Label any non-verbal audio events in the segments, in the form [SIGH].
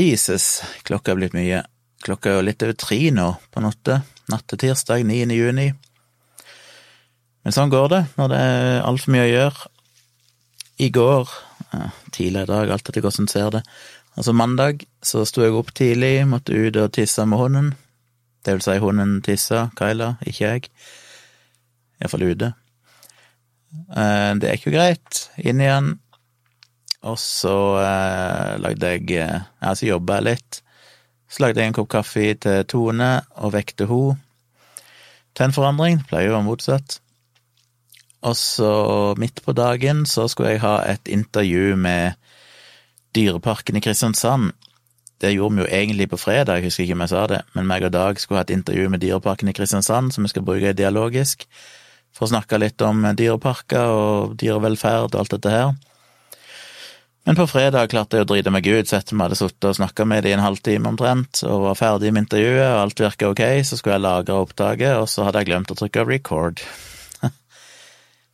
Jesus, klokka er blitt mye. Klokka er jo litt over tre nå på natta. Natt til tirsdag 9. juni. Men sånn går det når det er altfor mye å gjøre. I går, tidligere tidlig i dag, alt etter hvordan du ser det, altså mandag, så sto jeg opp tidlig, måtte ut og tisse med hunden. Det vil si, hunden tissa, Kyla, ikke jeg. Iallfall ute. Eh, det er ikke greit. Inn igjen. Og så eh, lagde jeg eh, Ja, så jobba jeg litt. Så lagde jeg en kopp kaffe til Tone og vekte ho. Til en forandring. Pleier jo å være motsatt. Og så midt på dagen så skulle jeg ha et intervju med Dyreparken i Kristiansand. Det gjorde vi jo egentlig på fredag, jeg husker ikke om jeg sa det, men meg og Dag skulle ha et intervju med Dyreparken i Kristiansand som vi skal bruke dialogisk, for å snakke litt om dyreparker og dyrevelferd og alt dette her. Men på fredag klarte jeg å drite meg ut, så etter vi hadde sittet og snakka med dem i en halvtime omtrent, og var ferdig med intervjuet, og alt virka ok, så skulle jeg lagre opptaket, og så hadde jeg glemt å trykke record. [LAUGHS] jeg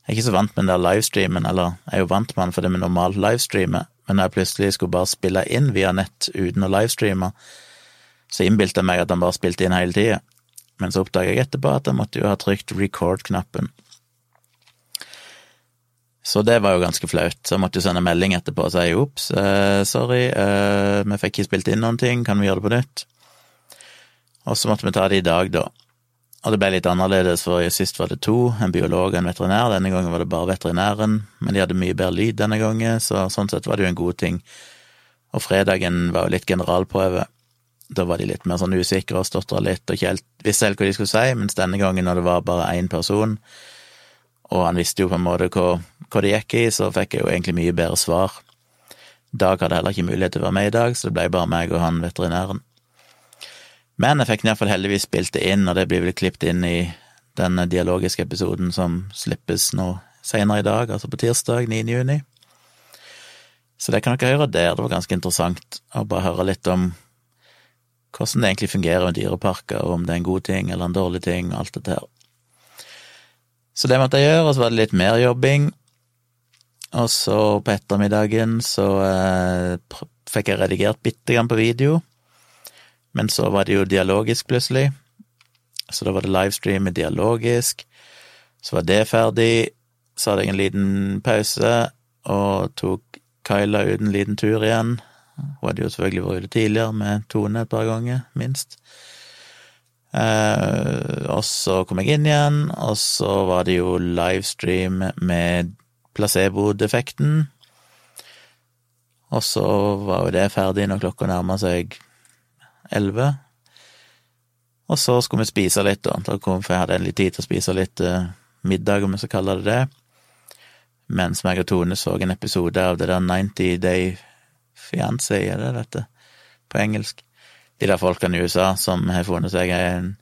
er ikke så vant med den der livestreamen, eller jeg er jo vant med den fordi vi normalt livestreamer, men når jeg plutselig skulle bare spille inn via nett uten å livestreame, så innbilte jeg meg at han bare spilte inn hele tida, men så oppdaga jeg etterpå at jeg måtte jo ha trykt record-knappen. Så det var jo ganske flaut. Så jeg måtte jo sende melding etterpå og si ops, eh, sorry, eh, vi fikk ikke spilt inn noen ting, kan vi gjøre det på nytt? Og så måtte vi ta det i dag, da. Og det ble litt annerledes, for sist var det to, en biolog og en veterinær. Denne gangen var det bare veterinæren, men de hadde mye bedre lyd denne gangen, så sånn sett var det jo en god ting. Og fredagen var jo litt generalprøve. Da var de litt mer sånn usikre og stotra litt og ikke helt visste helt hva de skulle si, mens denne gangen, når det var bare én person, og han visste jo på en måte hva, hva det gikk i, så fikk jeg jo egentlig mye bedre svar. Dag hadde heller ikke mulighet til å være med i dag, så det ble bare meg og han veterinæren. Men jeg fikk iallfall heldigvis spilt det inn, og det blir vel klippet inn i den dialogiske episoden som slippes nå senere i dag, altså på tirsdag 9. juni. Så det kan dere høre der, det var ganske interessant å bare høre litt om hvordan det egentlig fungerer med dyreparker, og om det er en god ting eller en dårlig ting, og alt dette her. Så det måtte jeg gjøre, og så var det litt mer jobbing. Og så på ettermiddagen så eh, fikk jeg redigert bitte grann på video, men så var det jo dialogisk plutselig. Så da var det livestream med dialogisk. Så var det ferdig. Så hadde jeg en liten pause og tok Kyla ut en liten tur igjen. Hun hadde jo selvfølgelig vært ute tidligere med Tone et par ganger, minst. Eh, og så kom jeg inn igjen, og så var det jo livestream med placebo-defekten. Og så var jo det ferdig når klokka nærma seg elleve. Og så skulle vi spise litt. Da for jeg hadde endelig tid til å spise litt uh, middag, om vi skal kalle det det. Mens meg og Tone så en episode av det der 90 Day Fiancé, er det dette? På engelsk de der folkene i USA som har funnet seg en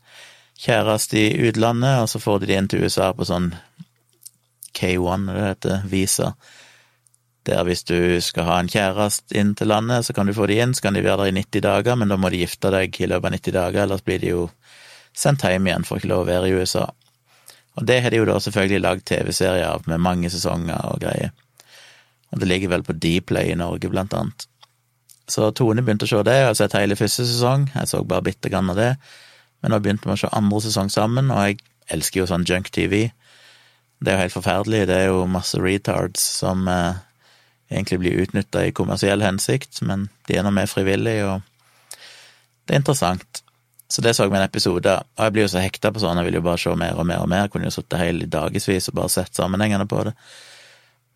kjæreste i utlandet, og så får de de inn til USA på sånn K1, det heter, visa. Der hvis du skal ha en kjæreste inn til landet, så kan du få de inn, så kan de være der i 90 dager, men da må de gifte deg i løpet av 90 dager, ellers blir de jo sendt hjem igjen, for ikke lov å være i USA. Og det har de jo da selvfølgelig lagd TV-serie av, med mange sesonger og greier. Og det ligger vel på Dplay i Norge, blant annet. Så Tone begynte å se det, jeg har sett hele første sesong, jeg så bare bitte grann av det, men nå begynte vi å se andre sesong sammen, og jeg elsker jo sånn junk-TV. Det er jo helt forferdelig, det er jo masse retards som eh, egentlig blir utnytta i kommersiell hensikt, men de er nå med frivillig, og det er interessant. Så det så vi en episode av, og jeg blir jo så hekta på sånn, jeg vil jo bare se mer og mer og mer, jeg kunne jo sittet hele dagevis og bare sett sammenhengende på det.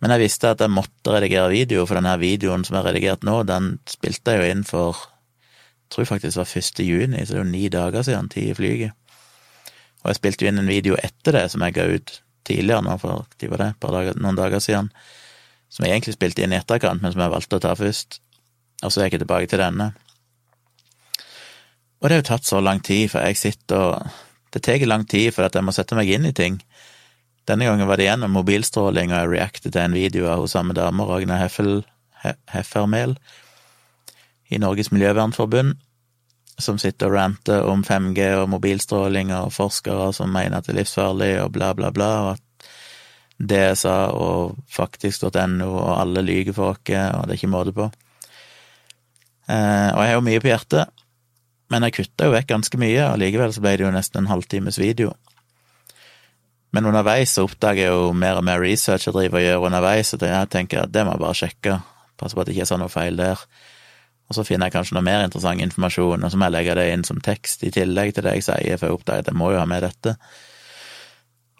Men jeg visste at jeg måtte redigere video, for denne videoen som er redigert nå, den spilte jeg jo inn for jeg tror faktisk det var 1. juni, så det er jo ni dager siden, ti i flyget. Og jeg spilte jo inn en video etter det, som jeg ga ut tidligere nå, for de var det, dager, noen dager siden, som jeg egentlig spilte inn i etterkant, men som jeg valgte å ta først. Og så gikk jeg tilbake til denne. Og det har jo tatt så lang tid, for jeg sitter og Det tar lang tid for at jeg må sette meg inn i ting. Denne gangen var det gjennom mobilstråling, og jeg reactet til en video av hun samme dame, Ragna Heffel, Heffermel, i Norges Miljøvernforbund, som sitter og ranter om 5G og mobilstråling og forskere som mener at det er livsfarlig og bla, bla, bla, og at DSA og faktisk.no og alle lyver for oss, og det er ikke måte på. Eh, og jeg har jo mye på hjertet, men jeg kutta jo vekk ganske mye, og likevel så ble det jo nesten en halvtimes video. Men underveis så oppdager jeg jo mer og mer research jeg driver og gjør underveis, og jeg tenker at det må jeg bare sjekke, passe på at det ikke er sånn noe feil der. Og så finner jeg kanskje noe mer interessant informasjon, og så må jeg legge det inn som tekst i tillegg til det jeg sier, for jeg oppdager at jeg må jo ha med dette.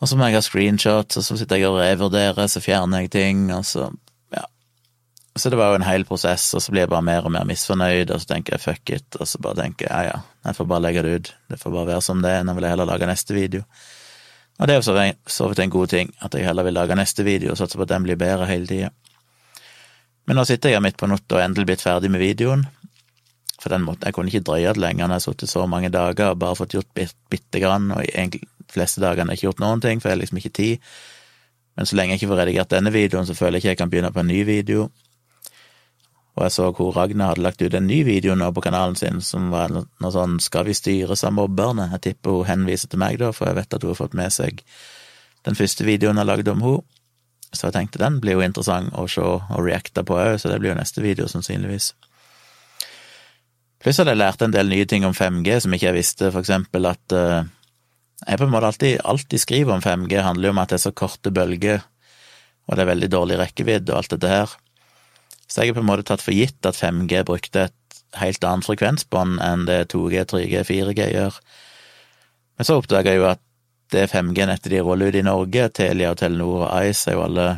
Og så må jeg ha screenshots, og så sitter jeg og revurderer, så fjerner jeg ting, og så ja. Så det var jo en hel prosess, og så blir jeg bare mer og mer misfornøyd, og så tenker jeg fuck it, og så bare tenker jeg ja ja, jeg får bare legge det ut, det får bare være som det er, nå vil jeg heller lage neste video. Og det er jo så vidt en god ting, at jeg heller vil lage neste video og satse på at den blir bedre hele tida. Men nå sitter jeg midt på natta og endelig blitt ferdig med videoen. For den måten, jeg kunne ikke drøye det lenger når jeg har sittet så mange dager og bare fått gjort bitte, bitte grann, og egentlig de fleste dagene har jeg ikke gjort noen ting, for jeg har liksom ikke tid. Men så lenge jeg ikke får redigert denne videoen, så føler jeg ikke jeg kan begynne på en ny video. Og jeg så hvor Ragna hadde lagt ut en ny video nå på kanalen sin som var noe sånn 'Skal vi styres av mobberne?' Jeg tipper hun henviser til meg, da, for jeg vet at hun har fått med seg den første videoen jeg lagde om henne. Så jeg tenkte den blir jo interessant å se og reacte på òg, så det blir jo neste video, sannsynligvis. Pluss hadde jeg lært en del nye ting om 5G som ikke jeg visste, for eksempel at uh, jeg på en måte alltid, alltid skriver om 5G, handler jo om at det er så korte bølger, og det er veldig dårlig rekkevidde og alt dette her. Så jeg har på en måte tatt for gitt at 5G brukte et helt annet frekvensbånd enn det 2G, 3G, 4G gjør. Men så oppdaga jeg jo at det 5G-nettet de ruller ut i Norge, Telia og Telenor og Ice, er jo alle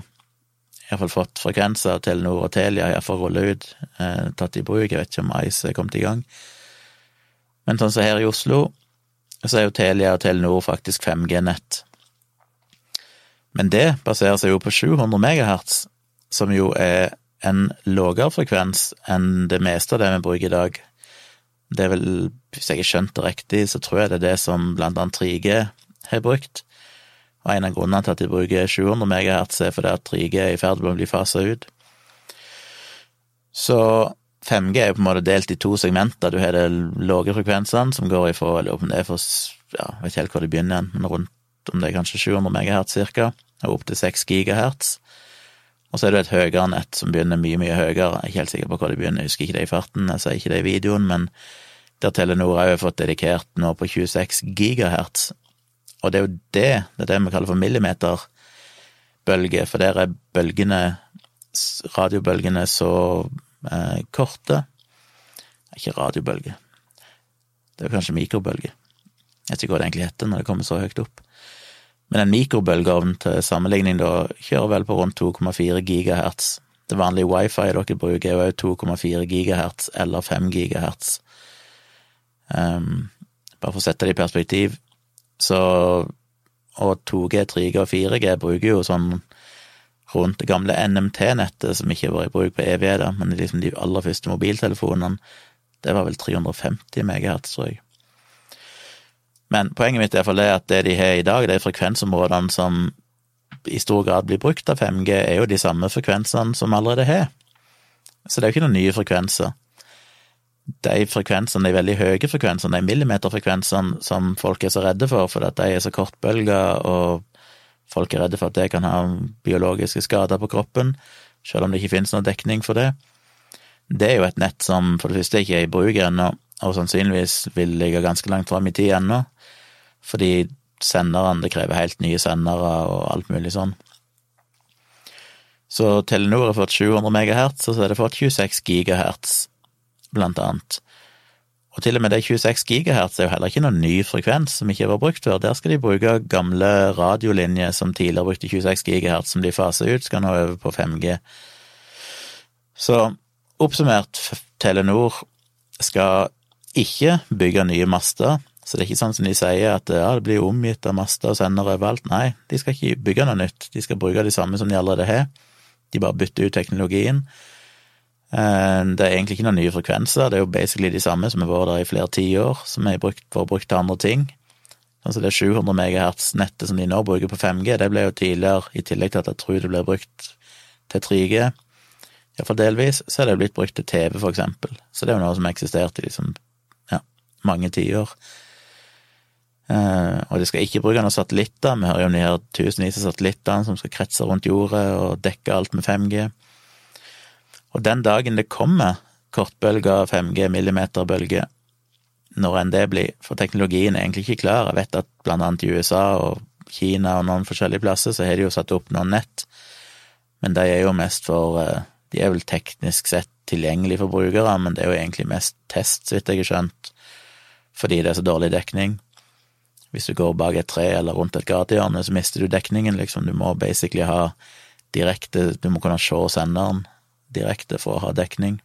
iallfall fått frekvenser. Telenor og Telia har iallfall rullet ut, eh, tatt i bruk. Jeg vet ikke om Ice er kommet i gang. Men sånn som her i Oslo, så er jo Telia og Telenor faktisk 5G-nett. Men det baserer seg jo på 700 megahertz, som jo er en lavere frekvens enn det meste av det vi bruker i dag. Det er vel, hvis jeg har skjønt det riktig, så tror jeg det er det som blant annet 3G har brukt. Og en av grunnene til at de bruker 700 MHz, er fordi at 3G er i ferd med å bli fasa ut. Så 5G er jo på en måte delt i to segmenter. Du har de lave frekvensene, som går ifra eller om det er for, ja, jeg vet ikke helt hvor det begynner, men rundt om det er kanskje 700 MHz cirka, og opp til 6 GHz. Og så er det et høyere nett som begynner mye, mye høyere. Jeg er ikke helt sikker på hvor det begynner, jeg husker ikke det i farten, jeg sier ikke det i videoen, men der Telenor har jo fått dedikert nå på 26 gigahertz. Og det er jo det, det er det vi kaller for millimeterbølge, for der er bølgene, radiobølgene, så eh, korte. Ikke radiobølge, det er jo kanskje mikrobølge. Jeg vet ikke hva det egentlig heter når det kommer så høyt opp. Men en mikrobølgeovn til sammenligning da kjører vel på rundt 2,4 gigahertz. Det vanlige wifi dere bruker er jo 2,4 gigahertz eller 5 gigahertz. Um, bare for å sette det i perspektiv. Så Og 2G, 3G og 4G bruker jo sånn rundt det gamle NMT-nettet, som ikke vært i bruk på evigheter, men liksom de aller første mobiltelefonene, det var vel 350 megahertz, tror jeg. Men poenget mitt er det at det de har i dag, de frekvensområdene som i stor grad blir brukt av 5G, er jo de samme frekvensene som allerede har. Så det er jo ikke noen nye frekvenser. De frekvensene, de veldig høye frekvensene, de millimeterfrekvensene som folk er så redde for, fordi at de er så kortbølger, og folk er redde for at det kan ha biologiske skader på kroppen, selv om det ikke finnes noen dekning for det, det er jo et nett som for det første ikke er i bruk ennå, og sannsynligvis vil ligge ganske langt fram i tid ennå fordi senderen, det krever helt nye sendere og alt mulig sånn. Så Telenor har fått 700 MHz, og så har det fått 26 GHz, blant annet. Og til og med det 26 GHz er jo heller ikke noen ny frekvens som ikke vært brukt før. Der skal de bruke gamle radiolinjer som tidligere brukte 26 GHz, som de faser ut, skal nå over på 5G. Så oppsummert, Telenor skal ikke bygge nye master så det er ikke sånn som de sier, at ja, det blir omgitt av master og sender overalt. Nei, de skal ikke bygge noe nytt, de skal bruke de samme som de allerede har. De bare bytter ut teknologien. Eh, det er egentlig ikke noen nye frekvenser, det er jo basically de samme som har vært der i flere tiår, som har vært brukt til andre ting. Altså det 700 MHz-nettet som de nå bruker på 5G, det ble jo tidligere, i tillegg til at jeg tror det ble brukt til 3G, iallfall delvis, så er det blitt brukt til TV, for eksempel. Så det er jo noe som eksisterte eksistert i liksom, mange tiår. Eh, og de skal ikke bruke noen satellitter, vi hører jo om de her tusenvis av satellittene som skal kretse rundt jordet og dekke alt med 5G. Og den dagen det kommer kortbølger, 5G, millimeterbølger, når enn det blir, for teknologien er egentlig ikke klar. Jeg vet at blant annet i USA og Kina og noen forskjellige plasser så har de jo satt opp noen nett, men de er jo mest for eh, De er vel teknisk sett tilgjengelig for brukere, men det er jo egentlig mest test, så vidt jeg har skjønt, fordi det er så dårlig dekning. Hvis du går bak et tre eller rundt et gatehjørne, så mister du dekningen, liksom. Du må basically ha direkte Du må kunne se senderen direkte for å ha dekning.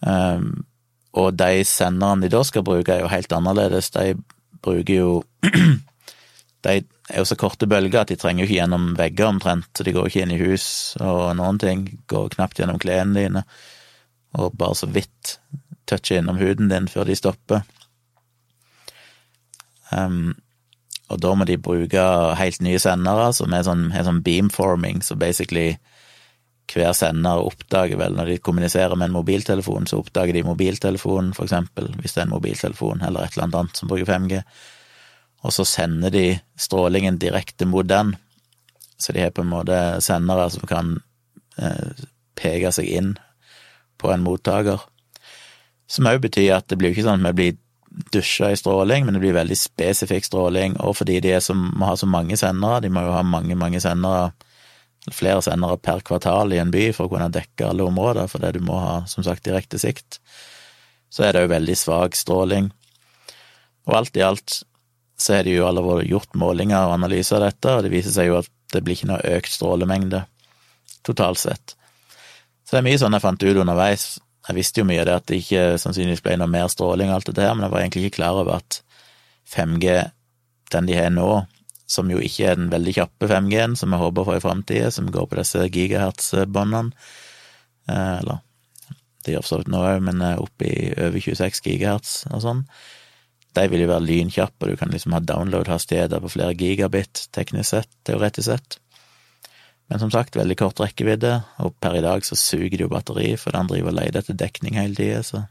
Um, og de senderne de da skal bruke, er jo helt annerledes. De bruker jo [CLEARS THROAT] De er jo så korte bølger at de trenger jo ikke gjennom vegger omtrent, så de går ikke inn i hus og noen ting. Går knapt gjennom klærne dine, og bare så vidt toucher innom huden din før de stopper. Um, og da må de bruke helt nye sendere som er sånn, er sånn beamforming, så basically hver sender oppdager vel når de kommuniserer med en mobiltelefon, så oppdager de mobiltelefonen, for eksempel, hvis det er en mobiltelefon eller et eller annet som bruker 5G, og så sender de strålingen direkte mot den. Så de har på en måte sendere som kan eh, peke seg inn på en mottaker. Som òg betyr at det blir jo ikke sånn at vi blir dusja i stråling, men det blir veldig spesifikk stråling, og fordi de som, må ha så mange sendere, de må jo ha mange, mange sendere flere sendere per kvartal i en by for å kunne dekke alle områder, fordi du må ha, som sagt, direkte sikt, så er det jo veldig svak stråling. Og alt i alt så er det jo allerede gjort målinger og analyser av dette, og det viser seg jo at det blir ikke noe økt strålemengde totalt sett. Så det er mye sånn jeg fant ut underveis. Jeg visste jo mye av det at det ikke sannsynligvis ble noe mer stråling og alt dette her, men jeg var egentlig ikke klar over at 5G, den de har nå, som jo ikke er den veldig kjappe 5G-en som vi håper for i framtida, som går på disse gigahertz-båndene. Eh, eller det gjør for så vidt nå òg, men opp i over 26 gigahertz og sånn. De vil jo være lynkjappe, og du kan liksom ha download-hastigheter på flere gigabit, teknisk sett, teoretisk sett. Men som sagt, veldig kort rekkevidde, og per i dag så suger det jo batteri, for den driver og leter etter dekning hele tida, så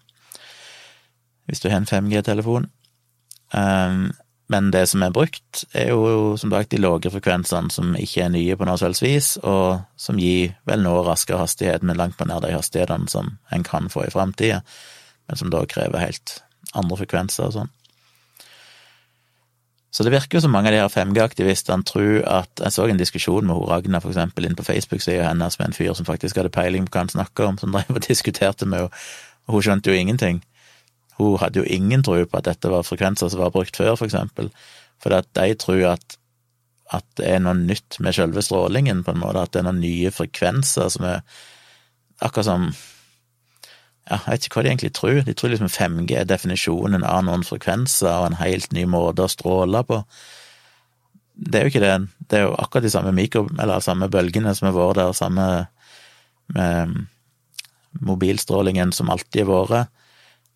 hvis du har en 5G-telefon um, men det som er brukt, er jo som sagt de lave frekvensene som ikke er nye på noe selvs vis, og som gir vel nå raskere hastighet, men langt på nær de hastighetene som en kan få i framtida, men som da krever helt andre frekvenser og sånn. Så det virker jo som mange av de her 5G-aktivistene tror at Jeg så en diskusjon med hun Ragna, for eksempel, inn på Facebook-sida hennes med en fyr som faktisk hadde peiling på hva han snakka om, som drev og [LAUGHS] diskuterte med henne, og hun skjønte jo ingenting. Hun hadde jo ingen tro på at dette var frekvenser som var brukt før, for eksempel, for at de tror at, at det er noe nytt med selve strålingen, på en måte, at det er noen nye frekvenser som er akkurat som ja, jeg vet ikke hva de egentlig tror. De tror liksom 5G er definisjonen av noen frekvenser og en helt ny måte å stråle på. Det er jo ikke det. Det er jo akkurat de samme mikro... Eller samme bølgene som har vært der, samme med mobilstrålingen som alltid har vært.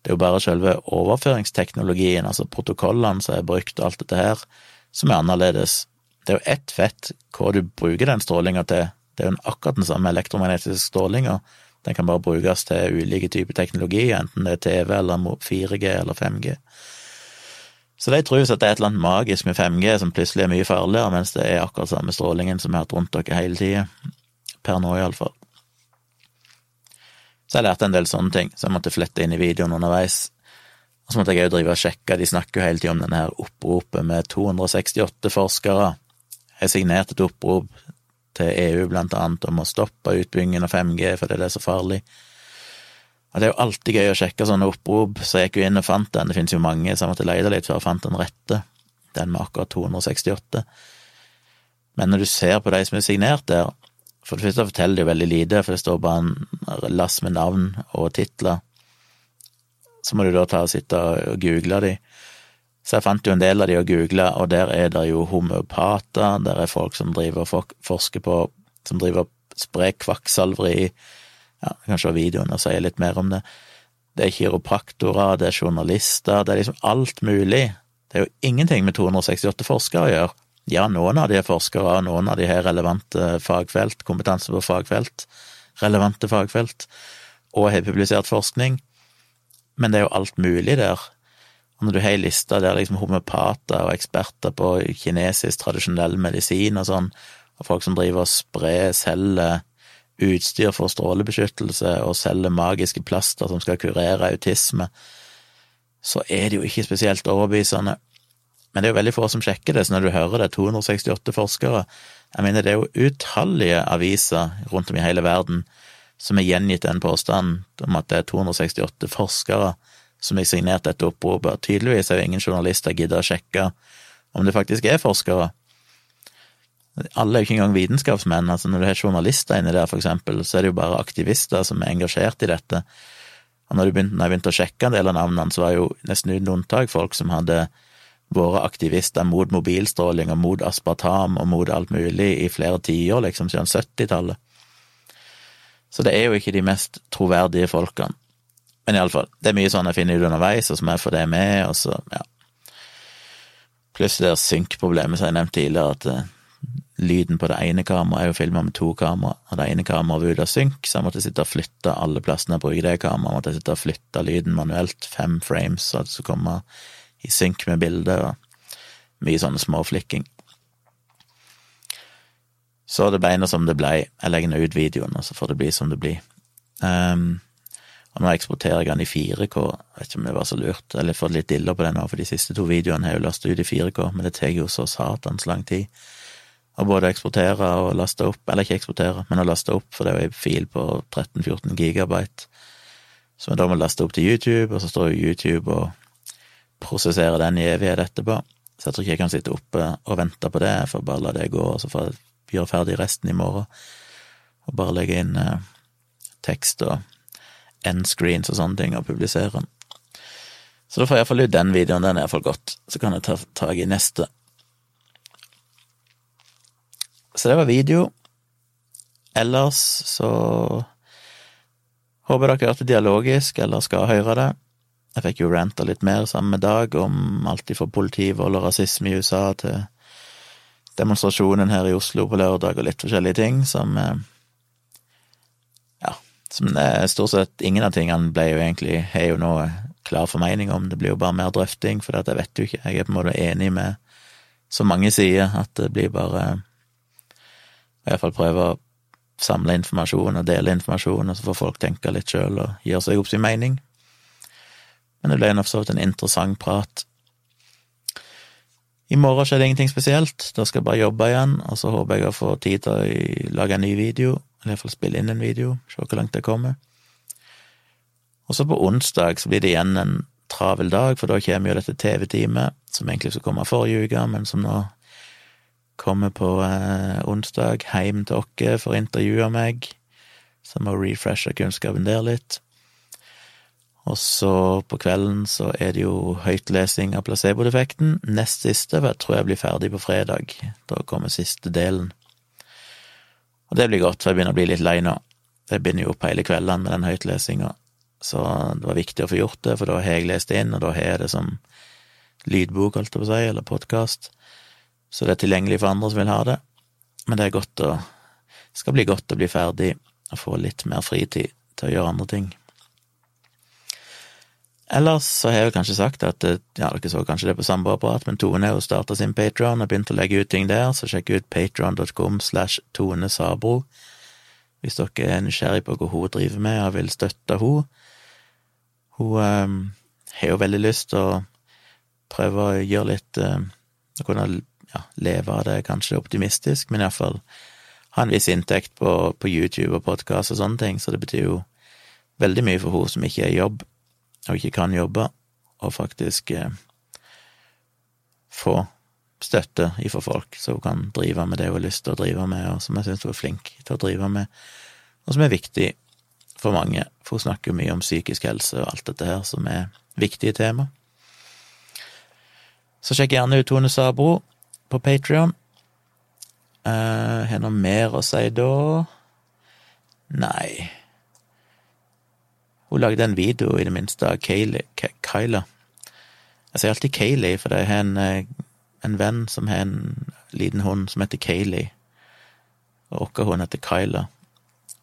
Det er jo bare selve overføringsteknologien, altså protokollene som er brukt og alt dette her, som er annerledes. Det er jo ett fett hva du bruker den strålinga til. Det er jo akkurat den samme elektromagnetiske strålinga. Den kan bare brukes til ulike typer teknologi, enten det er TV eller 4G eller 5G. Så de tror at det er et eller annet magisk med 5G som plutselig er mye farligere, mens det er akkurat samme strålingen som vi har hatt rundt dere hele tida. Per nå, iallfall. Så jeg lærte en del sånne ting, så jeg måtte flette inn i videoen underveis. Og så måtte jeg òg drive og sjekke, de snakker jo hele tida om denne her oppropet med 268 forskere. Jeg signerte et opprop til EU blant annet om å stoppe utbyggingen av 5G fordi det er så farlig. Og det er jo alltid gøy å sjekke sånne opprop, så jeg gikk jo inn og fant den, det finnes jo mange, så jeg måtte lete litt før jeg fant den rette, den med akkurat 268. Men når du ser på de som er signert der, for det første forteller det jo veldig lite, for det står bare en lass med navn og titler. Så må du da ta og sitte og google de. Så jeg fant jo en del av de å google, og der er det jo homeopater, der er folk som driver og forsker på Som driver og sprer kvakksalveri Ja, Kanskje videoen og si litt mer om det. Det er kiropraktorer, det er journalister, det er liksom alt mulig. Det er jo ingenting med 268 forskere å gjøre. Ja, noen av de er forskere, noen av de har relevante fagfelt, kompetanse på fagfelt, relevante fagfelt, og har publisert forskning, men det er jo alt mulig der. Når du har ei liste der liksom homeopater og eksperter på kinesisk tradisjonell medisin og sånn, og folk som driver og sprer, selger utstyr for strålebeskyttelse og selger magiske plaster som skal kurere autisme, så er det jo ikke spesielt overbevisende. Men det er jo veldig få som sjekker det, så når du hører det er 268 forskere Jeg mener, det er jo utallige aviser rundt om i hele verden som har gjengitt den påstanden om at det er 268 forskere som har signert dette oppropet. Tydeligvis er jo ingen journalister giddet å sjekke om det faktisk er forskere. Alle er jo ikke engang vitenskapsmenn. altså Når du har journalister inni der, for eksempel, så er det jo bare aktivister som er engasjert i dette. Og når, begynte, når jeg begynte å sjekke en del av navnene, så var jo nesten uten unntak folk som hadde vært aktivister mot mobilstråling og mot aspartam og mot alt mulig i flere tiår, liksom siden 70-tallet. Så det er jo ikke de mest troverdige folkene. Men iallfall, det er mye sånn jeg finner ut underveis, og som jeg få det med, og så, ja. Pluss det synkproblemet som jeg nevnte tidligere, at uh, lyden på det ene kameraet er jo filma med to kamera, og det ene kameraet var ute av synk, så jeg måtte sitte og flytte alle plassene jeg bruker det kameraet, måtte jeg sitte og flytte lyden manuelt, fem frames, så det skulle komme i synk med bildet, og mye sånne småflikking. Så det ble nå som det ble. Jeg legger nå ut videoen, og så får det bli som det blir. Um, og nå eksporterer jeg den i 4K, jeg vet ikke om det var så lurt, eller fått litt diller på den nå, for de siste to videoene har jeg jo lastet ut i 4K, men det tar jo så satans lang tid å både eksportere og laste opp, eller ikke eksportere, men å laste opp, for det er jo en fil på 13-14 gigabyte, som jeg da må laste opp til YouTube, og så står jo YouTube og prosesserer den i evighet etterpå, så jeg tror ikke jeg kan sitte oppe og vente på det, jeg får bare la det gå, og så får jeg gjøre ferdig resten i morgen, og bare legge inn eh, tekst og endscreens og sånne ting og publisere den. Så da får jeg iallfall ut den videoen, den er iallfall godt. Så kan jeg ta tak i neste. Så det var video. Ellers så håper dere hørte dialogisk, eller skal høre det. Jeg fikk jo ranta litt mer samme dag om alt fra politivold og rasisme i USA til demonstrasjonen her i Oslo på lørdag og litt forskjellige ting som eh, som er stort sett ingen av tingene ble jo egentlig har jo noe klar formening om, det blir jo bare mer drøfting, for jeg vet jo ikke, jeg er på en måte enig med så mange sier, at det blir bare I hvert fall prøve å samle informasjon og dele informasjon, og så får folk tenke litt sjøl og gjøre seg opp sin mening. Men det ble for så vidt en interessant prat. I morgen skjer det ingenting spesielt, da skal jeg bare jobbe igjen, og så håper jeg å få tid til å lage en ny video eller iallfall spille inn en video, se hvor langt det kommer. Og så på onsdag så blir det igjen en travel dag, for da kommer jo dette TV-teamet, som egentlig skulle komme forrige uke, men som nå kommer på eh, onsdag hjem til oss for å intervjue meg, så må refreshe kunnskapen der litt. Og så på kvelden så er det jo høytlesing av placebo-defekten, nest siste, for jeg tror jeg blir ferdig på fredag. Da kommer siste delen. Og det blir godt, for jeg begynner å bli litt lei nå. Jeg begynner jo opp hele kveldene med den høytlesinga, så det var viktig å få gjort det, for da har jeg lest inn, og da har jeg det som lydbok, holdt jeg på å si, eller podkast, så det er tilgjengelig for andre som vil ha det. Men det er godt å skal bli godt å bli ferdig og få litt mer fritid til å gjøre andre ting. Ellers så har jeg kanskje sagt at ja, dere så kanskje det på samboerapparat, men Tone har jo starta sin Patron og begynt å legge ut ting der, så sjekk ut patron.com slash Tone Sabro hvis dere er nysgjerrig på hva hun driver med og vil støtte henne. Hun øh, har jo veldig lyst til å prøve å gjøre litt øh, Å kunne ja, leve av det, kanskje optimistisk, men iallfall ha en viss inntekt på, på YouTube og podkast og sånne ting, så det betyr jo veldig mye for henne som ikke er i jobb og ikke kan jobbe, og faktisk eh, få støtte ifra folk, hun kan drive med det hun har lyst til å drive med, og som jeg syns hun er flink til å drive med, og som er viktig for mange, for hun snakker mye om psykisk helse og alt dette her som er viktige tema. Så sjekk gjerne ut Tone Sabro på Patrion. Uh, har noe mer å si da? Nei. Hun lagde en video, i det minste, av Kyla. Jeg sier alltid Kayleigh, for jeg har en, eh, en, venn som har en liten hund som heter Kayleigh, og vår hund heter Kyla,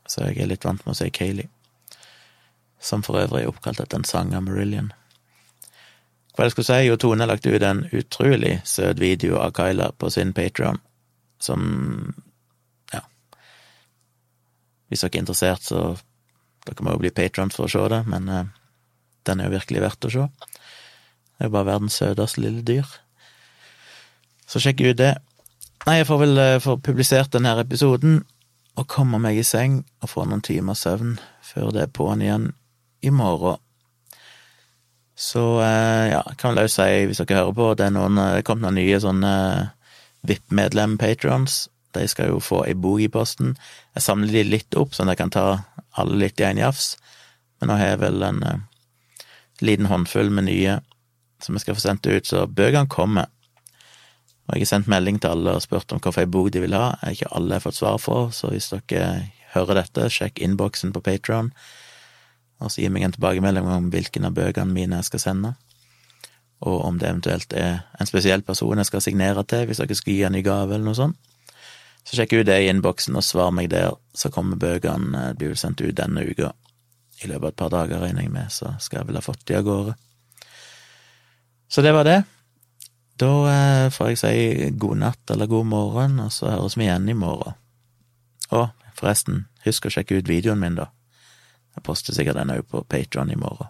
så jeg er litt vant med å si Kayleigh. Som for øvrig er oppkalt etter en sang av Marillion. Hva jeg skulle si, jo, Tone lagt ut en utrolig søt video av Kyla på sin Patron, som ja. Hvis dere er interessert, så dere må jo bli patron for å se det, men uh, den er jo virkelig verdt å se. Det er jo bare verdens søteste lille dyr. Så sjekk ut det. Nei, jeg får vel uh, få publisert denne episoden og komme meg i seng og få noen timer søvn før det er på'n igjen i morgen. Så eh, ja, kan vel òg si, hvis dere hører på, det er noen, det er kommet noen nye sånne VIP-medlem-patrons. De skal jo få ei bok i posten. Jeg samler de litt opp, sånn at jeg kan ta alle litt i en jafs. Men nå har jeg vel en uh, liten håndfull med nye som jeg skal få sendt ut, så bøkene kommer. Og jeg har sendt melding til alle og spurt om hvilken bok de vil ha. Ikke alle har fått svar for, så hvis dere hører dette, sjekk innboksen på Patron, og så gi meg en tilbakemelding om hvilken av bøkene mine jeg skal sende, og om det eventuelt er en spesiell person jeg skal signere til, hvis dere skal gi en ny gave eller noe sånt. Så sjekk ut det i innboksen og svar meg der, så kommer bøkene, det blir vel sendt ut denne uka. I løpet av et par dager, regner jeg med, så skal jeg vel ha fått de av gårde. Så det var det. Da eh, får jeg si god natt eller god morgen, og så høres vi igjen i morgen. Å, forresten, husk å sjekke ut videoen min, da. Jeg poster sikkert den òg på Patron i morgen.